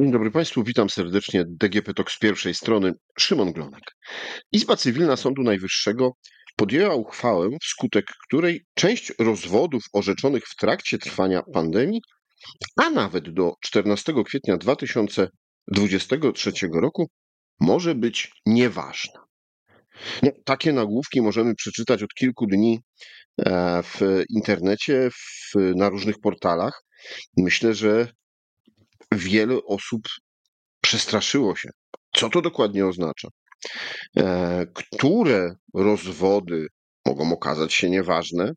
Dzień dobry Państwu, witam serdecznie. DGP TOK z pierwszej strony, Szymon Glonek. Izba Cywilna Sądu Najwyższego podjęła uchwałę, wskutek której część rozwodów orzeczonych w trakcie trwania pandemii, a nawet do 14 kwietnia 2023 roku, może być nieważna. No, takie nagłówki możemy przeczytać od kilku dni e, w internecie, w, na różnych portalach. Myślę, że wiele osób przestraszyło się. Co to dokładnie oznacza? E, które rozwody mogą okazać się nieważne?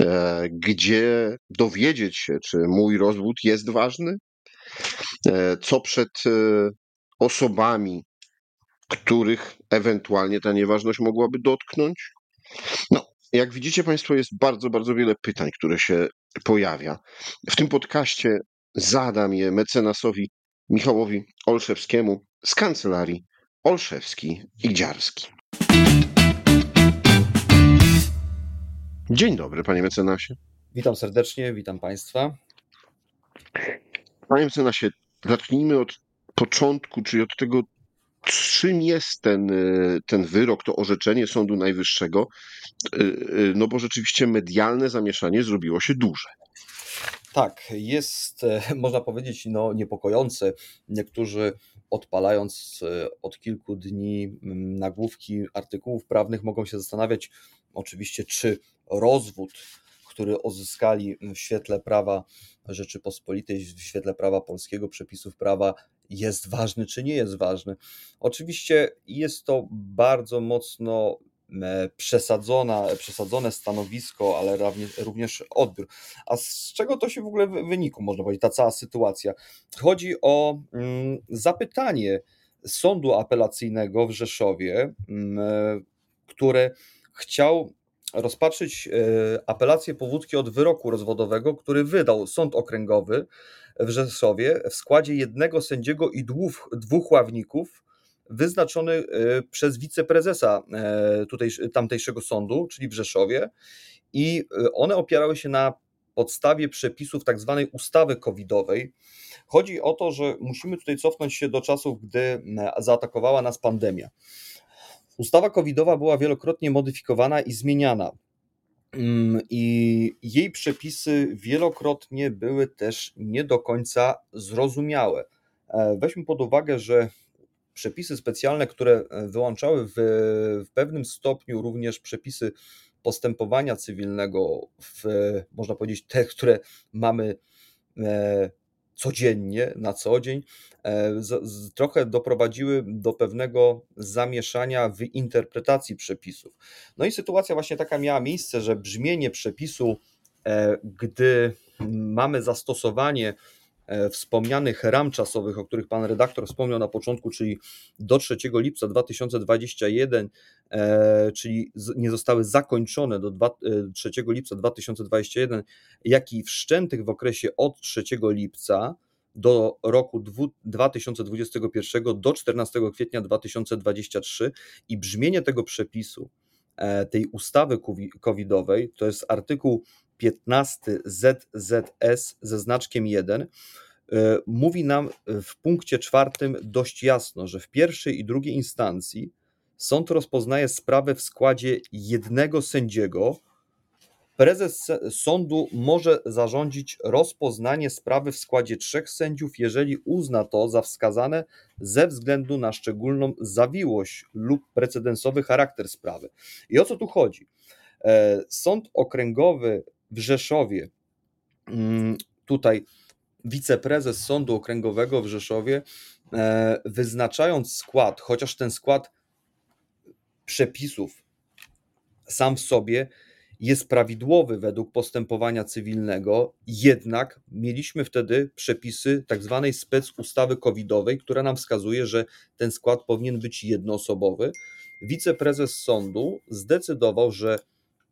E, gdzie dowiedzieć się, czy mój rozwód jest ważny? E, co przed osobami, których ewentualnie ta nieważność mogłaby dotknąć? No, jak widzicie Państwo, jest bardzo, bardzo wiele pytań, które się pojawia. W tym podcaście zadam je mecenasowi Michałowi Olszewskiemu z kancelarii Olszewski i Dziarski. Dzień dobry, panie mecenasie. Witam serdecznie, witam państwa. Panie mecenasie, zacznijmy od początku, czyli od tego, czym jest ten, ten wyrok, to orzeczenie Sądu Najwyższego, no bo rzeczywiście medialne zamieszanie zrobiło się duże. Tak, jest, e, można powiedzieć, no, niepokojące. Niektórzy odpalając e, od kilku dni mm, nagłówki artykułów prawnych, mogą się zastanawiać, oczywiście, czy rozwód, który uzyskali w świetle prawa Rzeczypospolitej, w świetle prawa polskiego, przepisów prawa, jest ważny, czy nie jest ważny. Oczywiście jest to bardzo mocno przesadzona, przesadzone stanowisko, ale również odbiór. A z czego to się w ogóle wynikło, można powiedzieć, ta cała sytuacja? Chodzi o mm, zapytanie sądu apelacyjnego w Rzeszowie, mm, które chciał rozpatrzyć e, apelację powódzki od wyroku rozwodowego, który wydał sąd okręgowy w Rzeszowie w składzie jednego sędziego i dwóch, dwóch ławników wyznaczony e, przez wiceprezesa e, tutaj, tamtejszego sądu, czyli w Rzeszowie, i e, one opierały się na podstawie przepisów tak zwanej ustawy covidowej. Chodzi o to, że musimy tutaj cofnąć się do czasów, gdy zaatakowała nas pandemia. Ustawa covidowa była wielokrotnie modyfikowana i zmieniana. Mm, I jej przepisy wielokrotnie były też nie do końca zrozumiałe. Weźmy pod uwagę, że przepisy specjalne, które e, wyłączały w, w pewnym stopniu również przepisy postępowania cywilnego, w, można powiedzieć, te, które mamy e, codziennie, na co dzień, e, z, z, trochę doprowadziły do pewnego zamieszania w interpretacji przepisów. No i sytuacja właśnie taka miała miejsce, że brzmienie przepisu, gdy mamy zastosowanie wspomnianych ram czasowych, o których pan redaktor wspomniał na początku, czyli do 3 lipca 2021, e, czyli nie zostały zakończone do 3 e, lipca 2021, jak i wszczętych w okresie od 3 lipca do roku 2021 do 14 kwietnia 2023 i brzmienie tego przepisu, tej ustawy covidowej, to jest artykuł 15 ZZS ze znaczkiem 1 e, mówi nam w punkcie czwartym dość jasno, że w pierwszej i drugiej instancji sąd rozpoznaje sprawę w składzie jednego sędziego. Prezes sądu może zarządzić rozpoznanie sprawy w składzie trzech sędziów, jeżeli uzna to za wskazane ze względu na szczególną zawiłość lub precedensowy charakter sprawy. I o co tu chodzi? E, sąd okręgowy w Rzeszowie. Mm, tutaj wiceprezes Sądu Okręgowego w Rzeszowie, e, wyznaczając skład, chociaż ten skład przepisów sam w sobie jest prawidłowy według postępowania cywilnego, jednak mieliśmy wtedy przepisy tak zwanej specustawy covidowej, która nam wskazuje, że ten skład powinien być jednoosobowy. Wiceprezes sądu zdecydował, że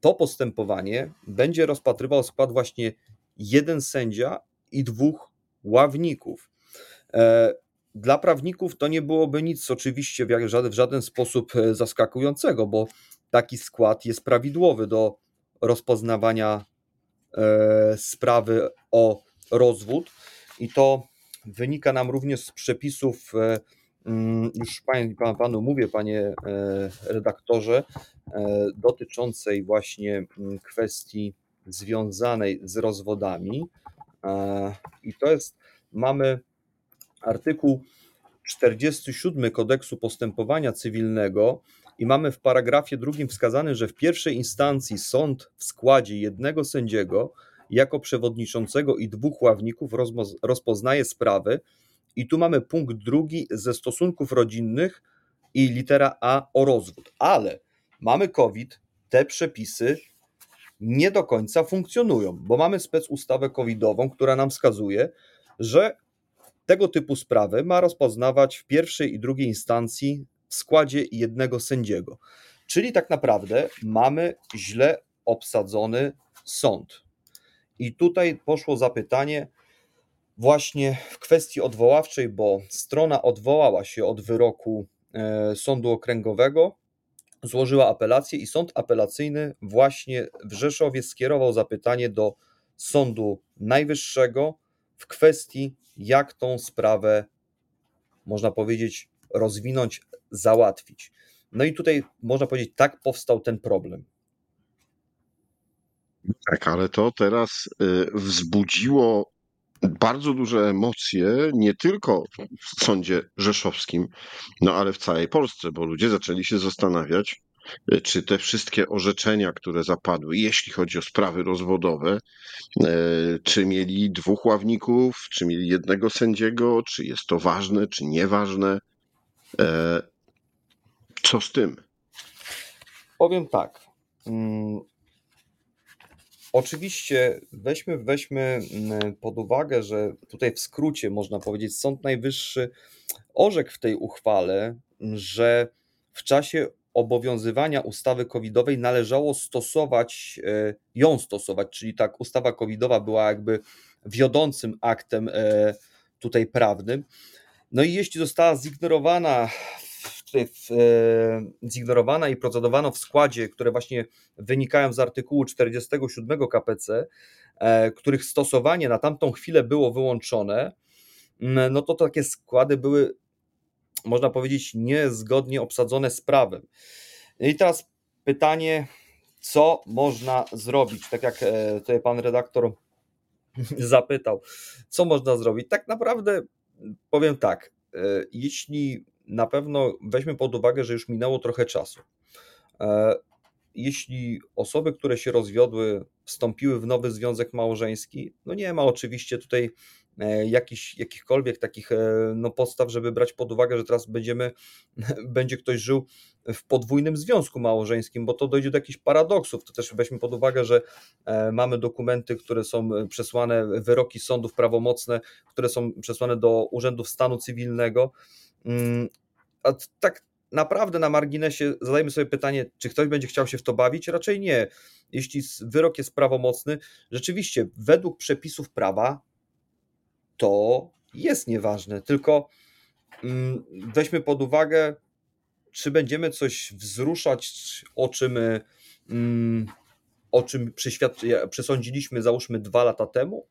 to postępowanie będzie rozpatrywał skład właśnie jeden sędzia i dwóch ławników. E, dla prawników to nie byłoby nic oczywiście w żaden, w żaden sposób e, zaskakującego, bo taki skład jest prawidłowy do rozpoznawania e, sprawy o rozwód i to wynika nam również z przepisów, już pan, panu mówię, panie redaktorze, dotyczącej właśnie mm, kwestii związanej z rozwodami. I to jest, mamy artykuł 47 kodeksu postępowania cywilnego i mamy w paragrafie drugim wskazane, że w pierwszej instancji sąd w składzie jednego sędziego jako przewodniczącego i dwóch ławników rozpoznaje sprawy. I tu mamy punkt drugi ze stosunków rodzinnych i litera A o rozwód. Ale mamy COVID, te przepisy nie do końca funkcjonują, bo mamy specustawę covidową, która nam wskazuje, że tego typu sprawy ma rozpoznawać w pierwszej i drugiej instancji w składzie jednego sędziego. Czyli tak naprawdę mamy źle obsadzony sąd. I tutaj poszło zapytanie właśnie w kwestii odwoławczej, bo strona odwołała się od wyroku e, sądu okręgowego, złożyła apelację i sąd apelacyjny właśnie w Rzeszowie skierował zapytanie do Sądu Najwyższego w kwestii, jak tą sprawę, można powiedzieć, rozwinąć, załatwić. No i tutaj można powiedzieć, tak powstał ten problem. Tak, ale to teraz y, wzbudziło bardzo duże emocje, nie tylko w sądzie rzeszowskim, no ale w całej Polsce, bo ludzie zaczęli się zastanawiać, y, czy te wszystkie orzeczenia, które zapadły, jeśli chodzi o sprawy rozwodowe, y, czy mieli dwóch ławników, czy mieli jednego sędziego, czy jest to ważne, czy nieważne. Co z tym? Powiem tak. Oczywiście weźmy, weźmy mm, pod uwagę, że tutaj w skrócie można powiedzieć, Sąd Najwyższy orzekł w tej uchwale, że w czasie obowiązywania ustawy covidowej należało stosować, e, ją stosować, czyli tak ustawa covidowa była jakby wiodącym aktem e, tutaj prawnym. No i jeśli została zignorowana tutaj e, zignorowana i procedowano w składzie, które właśnie wynikają z artykułu 47 KPC, e, których stosowanie na tamtą chwilę było wyłączone, no to takie składy były, można powiedzieć, niezgodnie obsadzone z prawem. I teraz pytanie, co można zrobić? Tak jak e, tutaj pan redaktor zapytał, co można zrobić? Tak naprawdę powiem tak, jeśli na pewno weźmy pod uwagę, że już minęło trochę czasu. E, jeśli osoby, które się rozwiodły, wstąpiły w nowy związek małżeński, no nie ma oczywiście tutaj e, jakichś, jakichkolwiek takich e, no, podstaw, żeby brać pod uwagę, że teraz będziemy, będzie ktoś żył w podwójnym związku małżeńskim, bo to dojdzie do jakichś paradoksów. To też weźmy pod uwagę, że mamy dokumenty, które są przesłane, wyroki sądów prawomocne, które są przesłane do urzędów stanu cywilnego a tak naprawdę na marginesie zadajmy sobie pytanie, czy ktoś będzie chciał się w to bawić? Raczej nie. Jeśli wyrok jest prawomocny, rzeczywiście według przepisów prawa to jest nieważne, tylko mm, weźmy pod uwagę, czy będziemy coś wzruszać, o czym, mm, o czym przesądziliśmy, załóżmy, dwa lata temu,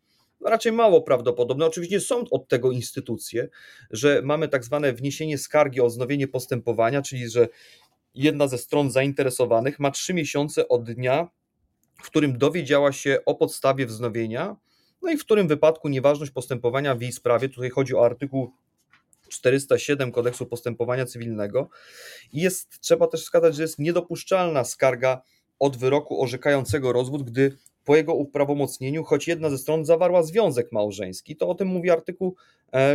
raczej mało prawdopodobne. Oczywiście są od tego instytucje, że mamy tak zwane wniesienie skargi o wznowienie postępowania, czyli że jedna ze stron zainteresowanych ma trzy miesiące od dnia, w którym dowiedziała się o podstawie wznowienia, no i w którym wypadku nieważność postępowania w jej sprawie, tutaj chodzi o artykuł 407 kodeksu postępowania cywilnego. Jest, trzeba też wskazać, że jest niedopuszczalna skarga od wyroku orzekającego rozwód, gdy po jego uprawomocnieniu, choć jedna ze stron zawarła związek małżeński. To o tym mówi artykuł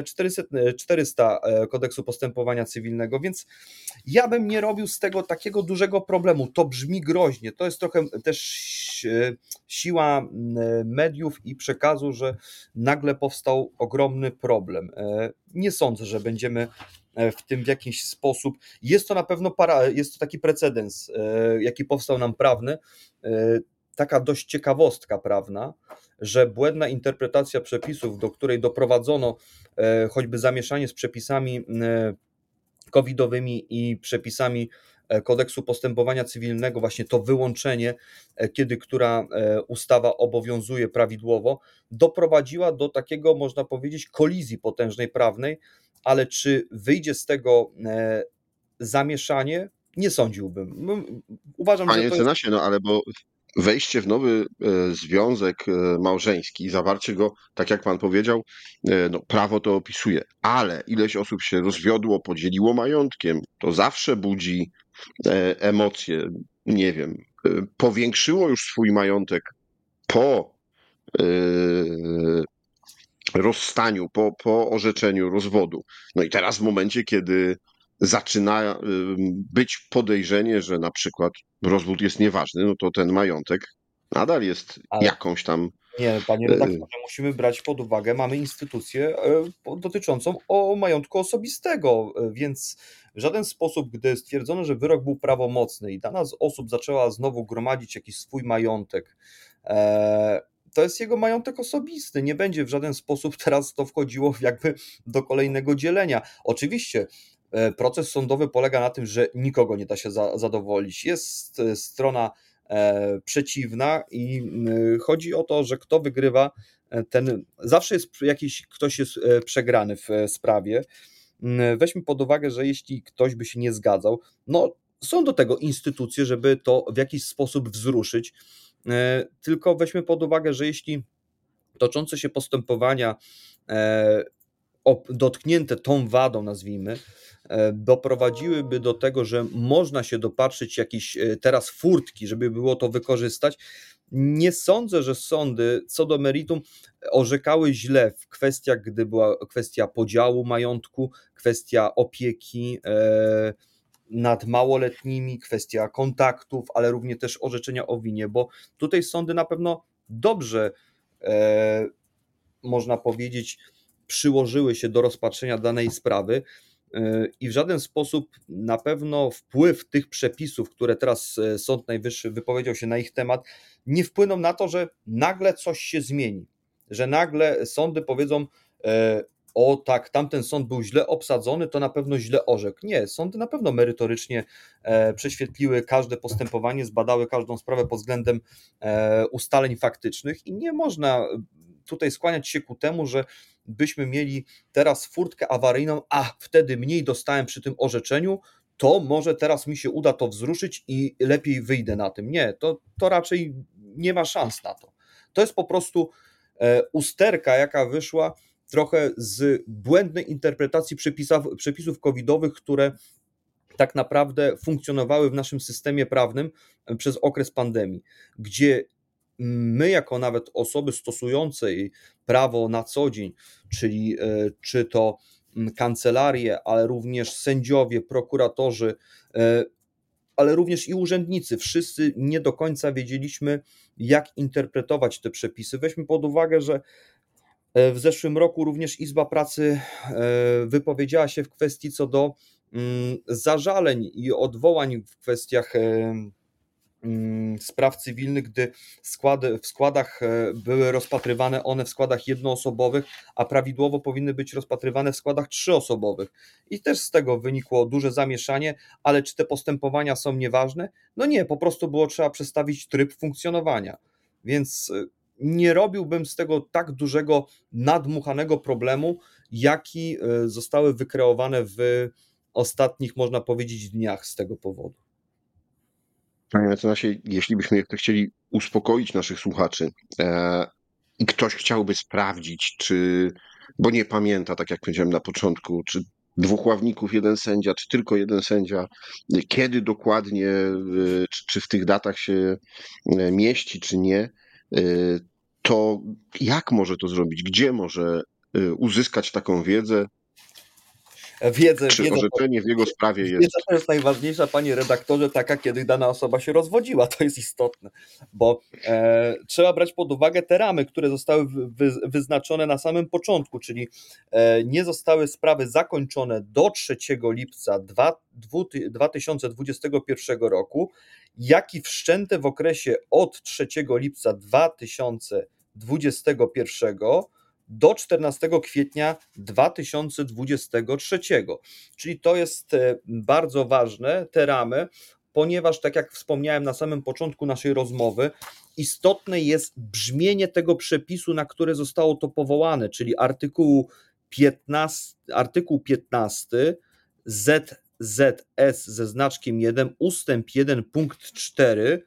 400, e, 400 e, e, kodeksu postępowania cywilnego, więc ja bym nie robił z tego takiego dużego problemu. To brzmi groźnie. To jest trochę też siła mediów i przekazu, że nagle powstał ogromny problem. Nie sądzę, że będziemy w tym w jakiś sposób. Jest to na pewno para, jest to taki precedens, jaki powstał nam prawny taka dość ciekawostka prawna, że błędna interpretacja przepisów, do której doprowadzono e, choćby zamieszanie z przepisami e, covidowymi i przepisami kodeksu postępowania cywilnego, właśnie to wyłączenie, kiedy która ustawa obowiązuje prawidłowo, doprowadziła do takiego, można powiedzieć, kolizji potężnej prawnej, ale czy wyjdzie z tego zamieszanie? Nie sądziłbym. Uważam, Panie że to Cenasie, no ale bo wejście w nowy e, związek e, małżeński, zawarcie go, tak jak pan powiedział, e, no, prawo to opisuje, ale ileś osób się rozwiodło, podzieliło majątkiem, to zawsze budzi emocje, nie wiem, powiększyło już swój majątek po rozstaniu, po, po orzeczeniu rozwodu. No i teraz w momencie, kiedy zaczyna być podejrzenie, że na przykład rozwód jest nieważny, no to ten majątek nadal jest Ale... jakąś tam. Nie, panie y, redaktorze, musimy brać pod uwagę, mamy instytucję e, dotyczącą o majątku osobistego, e, więc w żaden sposób, gdy stwierdzono, że wyrok był prawomocny i dana z osób zaczęła znowu gromadzić jakiś swój majątek, e, to jest jego majątek osobisty. Nie będzie w żaden sposób teraz to wchodziło jakby do kolejnego dzielenia. Oczywiście proces sądowy polega na tym, że nikogo nie da się za, zadowolić. Jest e, strona e, przeciwna i chodzi o to, że kto wygrywa, ten zawsze jest jakiś ktoś jest przegrany w sprawie. Weźmy pod uwagę, że jeśli ktoś by się nie zgadzał, no są do tego instytucje, żeby to w jakiś sposób wzruszyć. Tylko weźmy pod uwagę, że jeśli toczące się postępowania dotknięte tą wadą, nazwijmy, e, doprowadziłyby do tego, że można się dopatrzyć jakiejś e, teraz furtki, żeby było to wykorzystać. Nie sądzę, że sądy co do meritum orzekały źle w kwestiach, gdy była kwestia podziału majątku, kwestia opieki e, nad małoletnimi, kwestia kontaktów, ale również też orzeczenia o winie, bo tutaj sądy na pewno dobrze, można powiedzieć, przyłożyły się do rozpatrzenia danej sprawy e, i w żaden sposób na pewno wpływ tych przepisów, które teraz e, Sąd Najwyższy wypowiedział się na ich temat, nie wpłyną na to, że nagle coś się zmieni, że nagle sądy powiedzą, e, o tak, tamten sąd był źle obsadzony, to na pewno źle orzekł. Nie, sądy na pewno merytorycznie prześwietliły każde postępowanie, zbadały każdą sprawę pod względem ustaleń faktycznych i nie można tutaj skłaniać się ku temu, że byśmy mieli teraz furtkę awaryjną, a wtedy mniej dostałem przy tym orzeczeniu, to może teraz mi się uda to wzruszyć i lepiej wyjdę na tym. Nie, to, to raczej nie ma szans na to. To jest po prostu e, usterka, jaka wyszła trochę z błędnej interpretacji przepisów, przepisów covidowych, które tak naprawdę funkcjonowały w naszym systemie prawnym przez okres pandemii, gdzie my, jako nawet osoby stosujące prawo na co dzień, czyli e, czy to kancelarie, ale również sędziowie, prokuratorzy, e, ale również i urzędnicy, wszyscy nie do końca wiedzieliśmy, jak interpretować te przepisy. Weźmy pod uwagę, że e, w zeszłym roku również Izba Pracy wypowiedziała się w kwestii co do zażaleń i odwołań w kwestiach Mm, spraw cywilnych, gdy składy, w składach e, były rozpatrywane one w składach jednoosobowych, a prawidłowo powinny być rozpatrywane w składach trzyosobowych. I też z tego wynikło duże zamieszanie, ale czy te postępowania są nieważne? No nie, po prostu było trzeba przestawić tryb funkcjonowania. Więc e, nie robiłbym z tego tak dużego, nadmuchanego problemu, jaki e, zostały wykreowane w ostatnich, można powiedzieć, dniach z tego powodu. Panie mecenasie, jeśli byśmy chcieli uspokoić naszych słuchaczy e, i ktoś chciałby sprawdzić, czy, bo nie pamięta, tak jak powiedziałem na początku, czy dwóch ławników, jeden sędzia, czy tylko jeden sędzia, kiedy dokładnie, e, czy, czy w tych datach się e, mieści, czy nie, e, to jak może to zrobić? Gdzie może uzyskać taką wiedzę? Wiedzę. Czy wiedzę, orzeczenie w jego sprawie jest. Wiedza to jest najważniejsza, panie redaktorze, taka, kiedy dana osoba się rozwodziła. To jest istotne, bo e, trzeba brać pod uwagę te ramy, które zostały wy, wyznaczone na samym początku, czyli e, nie zostały sprawy zakończone do 3 lipca 2, 2021 roku, jak i wszczęte w okresie od 3 lipca 2021 do 14 kwietnia 2023. Czyli to jest e, bardzo ważne, te ramy, ponieważ, tak jak wspomniałem na samym początku naszej rozmowy, istotne jest brzmienie tego przepisu, na które zostało to powołane, czyli artykułu 15, artykuł 15 ZZS ze znaczkiem 1, ustęp 1, punkt 4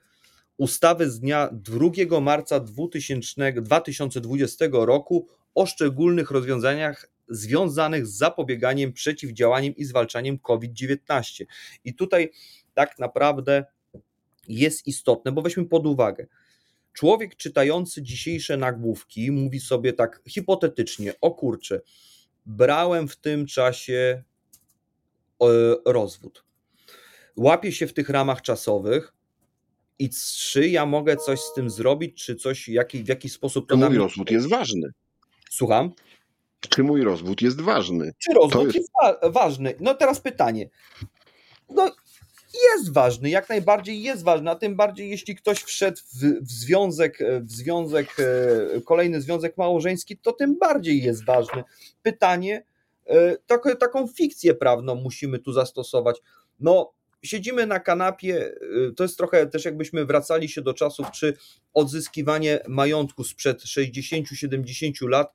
ustawy z dnia 2 marca 2000, 2020 roku o szczególnych rozwiązaniach związanych z zapobieganiem, przeciwdziałaniem i zwalczaniem COVID-19. I tutaj tak naprawdę jest istotne, bo weźmy pod uwagę. Człowiek czytający dzisiejsze nagłówki mówi sobie tak hipotetycznie: O kurczę, brałem w tym czasie e, rozwód. Łapię się w tych ramach czasowych i czy ja mogę coś z tym zrobić, czy coś, jaki, w jaki sposób to. Mój rozwód jest ważny. Słucham? Czy mój rozwód jest ważny? Czy rozwód jest... jest wa ważny? No teraz pytanie. No jest ważny, jak najbardziej jest ważny, a tym bardziej jeśli ktoś wszedł w, w, związek, w związek, e, kolejny związek małżeński, to tym bardziej jest ważny. Pytanie, e, tak, taką fikcję prawną musimy tu zastosować. No, siedzimy na kanapie, e, to jest trochę też jakbyśmy wracali się do czasów, czy odzyskiwanie majątku sprzed 60-70 lat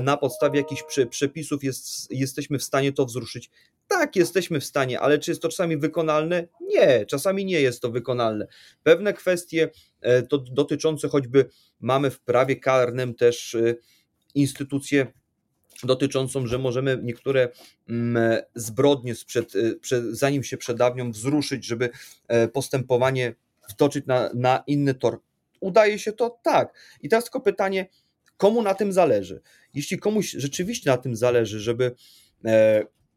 na podstawie jakichś przepisów jest, jesteśmy w stanie to wzruszyć. Tak, jesteśmy w stanie, ale czy jest to czasami wykonalne? Nie, czasami nie jest to wykonalne. Pewne kwestie e, to dotyczące choćby mamy w prawie karnym też e, instytucję dotyczącą, że możemy niektóre mm, zbrodnie sprzed, e, zanim się przedawnią, wzruszyć, żeby postępowanie wtoczyć na, na inny tor. Udaje się to tak. I teraz tylko pytanie, komu na tym zależy? Jeśli komuś rzeczywiście na tym zależy, żeby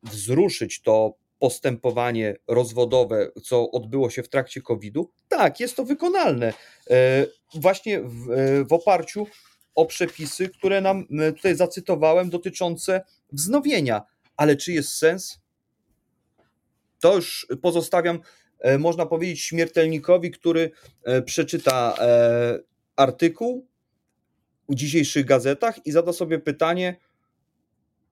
wzruszyć to postępowanie rozwodowe, co odbyło się w trakcie COVID-u, tak, jest to wykonalne. E, właśnie w, e, w oparciu o przepisy, które nam e, tutaj zacytowałem, dotyczące wznowienia. Ale czy jest sens? To już pozostawiam, można powiedzieć, śmiertelnikowi, który przeczyta artykuł w dzisiejszych gazetach i zada sobie pytanie,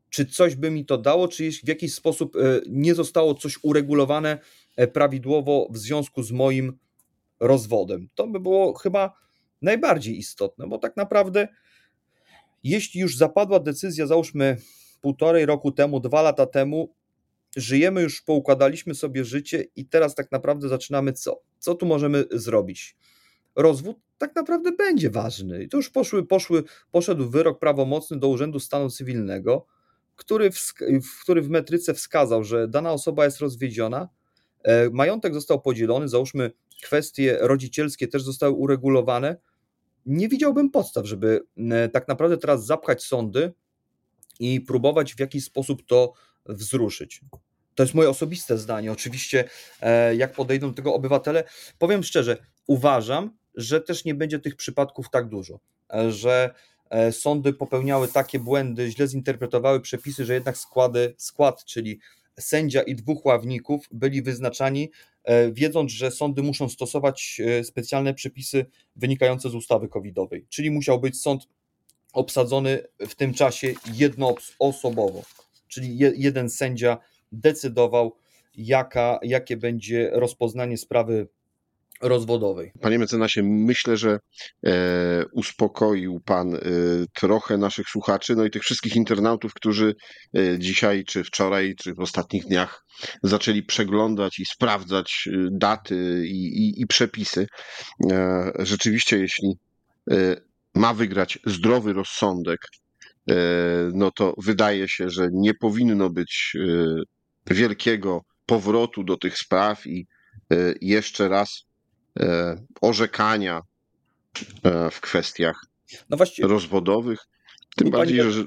czy coś by mi to dało, czy w jakiś sposób e, nie zostało coś uregulowane e, prawidłowo w związku z moim rozwodem. To by było chyba najbardziej istotne, bo tak naprawdę, jeśli już zapadła decyzja, załóżmy półtorej roku temu, dwa lata temu, żyjemy już, poukładaliśmy sobie życie i teraz tak naprawdę zaczynamy co? Co tu możemy zrobić? Rozwód tak naprawdę będzie ważny. I to już poszły, poszły, poszedł wyrok prawomocny do Urzędu Stanu Cywilnego, który w, który w metryce wskazał, że dana osoba jest rozwiedziona, e, majątek został podzielony, załóżmy kwestie rodzicielskie też zostały uregulowane, nie widziałbym podstaw, żeby tak naprawdę teraz zapchać sądy i próbować w jakiś sposób to wzruszyć. To jest moje osobiste zdanie. Oczywiście, e, jak podejdą do tego obywatele, powiem szczerze, uważam, że też nie będzie tych przypadków tak dużo, e, że E, sądy popełniały takie błędy, źle zinterpretowały przepisy, że jednak składy, skład, czyli sędzia i dwóch ławników byli wyznaczani, e, wiedząc, że sądy muszą stosować e, specjalne przepisy wynikające z ustawy covidowej, czyli musiał być sąd obsadzony w tym czasie jednoosobowo, czyli jeden sędzia decydował, jaka, jakie będzie rozpoznanie sprawy rozwodowej. Panie mecenasie, myślę, że e, uspokoił Pan e, trochę naszych słuchaczy, no i tych wszystkich internautów, którzy e, dzisiaj, czy wczoraj, czy w ostatnich dniach zaczęli przeglądać i sprawdzać e, daty i, i, i przepisy. E, rzeczywiście, jeśli e, ma wygrać zdrowy rozsądek, no to wydaje się, że nie powinno być wielkiego powrotu do tych spraw i jeszcze raz orzekania e, w kwestiach no właśnie, rozwodowych. Tym bardziej, że.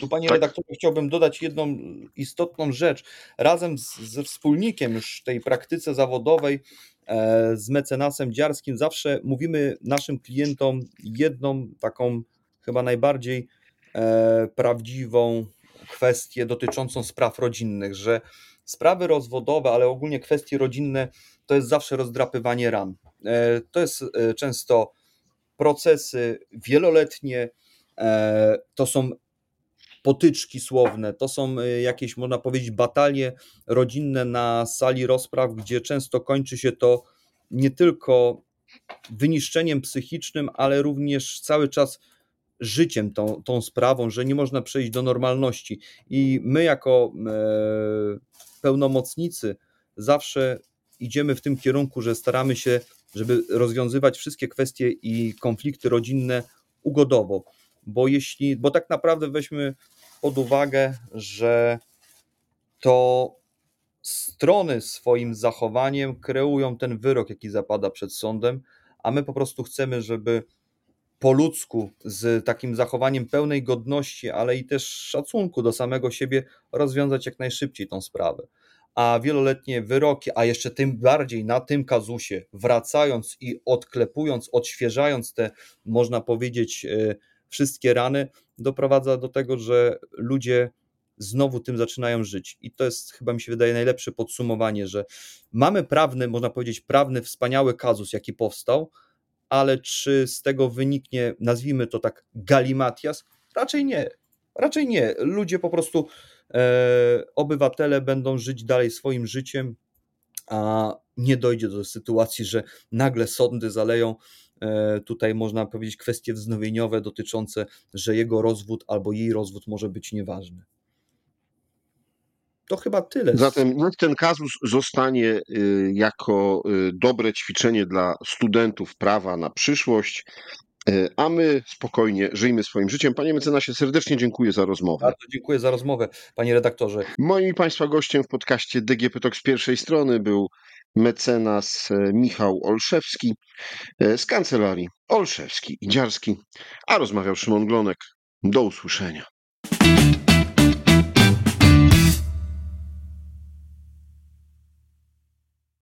Tu, panie tak. redaktorze, chciałbym dodać jedną istotną rzecz. Razem z, ze wspólnikiem już tej praktyce zawodowej, e, z mecenasem Dziarskim, zawsze mówimy naszym klientom jedną taką chyba najbardziej e, prawdziwą kwestię dotyczącą spraw rodzinnych, że sprawy rozwodowe, ale ogólnie kwestie rodzinne to jest zawsze rozdrapywanie ran. E, to jest e, często procesy wieloletnie, e, to są potyczki słowne, to są jakieś, można powiedzieć, batalie rodzinne na sali rozpraw, gdzie często kończy się to nie tylko wyniszczeniem psychicznym, ale również cały czas życiem tą, tą sprawą, że nie można przejść do normalności. I my, jako pełnomocnicy, zawsze idziemy w tym kierunku, że staramy się, żeby rozwiązywać wszystkie kwestie i konflikty rodzinne ugodowo. Bo jeśli, bo tak naprawdę weźmy pod uwagę, że to strony swoim zachowaniem kreują ten wyrok, jaki zapada przed sądem, a my po prostu chcemy, żeby po ludzku, z takim zachowaniem pełnej godności, ale i też szacunku do samego siebie, rozwiązać jak najszybciej tą sprawę. A wieloletnie wyroki, a jeszcze tym bardziej na tym kazusie, wracając i odklepując, odświeżając te, można powiedzieć, e, wszystkie rany, doprowadza do tego, że ludzie znowu tym zaczynają żyć. I to jest chyba mi się wydaje najlepsze podsumowanie, że mamy prawny, można powiedzieć, prawny, wspaniały kazus, jaki powstał, ale czy z tego wyniknie, nazwijmy to tak, galimatias? Raczej nie. Raczej nie. Ludzie po prostu, obywatele będą żyć dalej swoim życiem, a nie dojdzie do sytuacji, że nagle sądy zaleją e, tutaj można powiedzieć kwestie wznowieniowe dotyczące, że jego rozwód albo jej rozwód może być nieważny. To chyba tyle. Zatem niech ten kazus zostanie y, jako y, dobre ćwiczenie dla studentów prawa na przyszłość, a my spokojnie żyjmy swoim życiem. Panie mecenasie, serdecznie dziękuję za rozmowę. Bardzo dziękuję za rozmowę, panie redaktorze. Moim i Państwa gościem w podcaście DGP Talk z pierwszej strony był mecenas e, Michał Olszewski e, z kancelarii Olszewski i Dziarski, a rozmawiał Szymon Glonek. Do usłyszenia.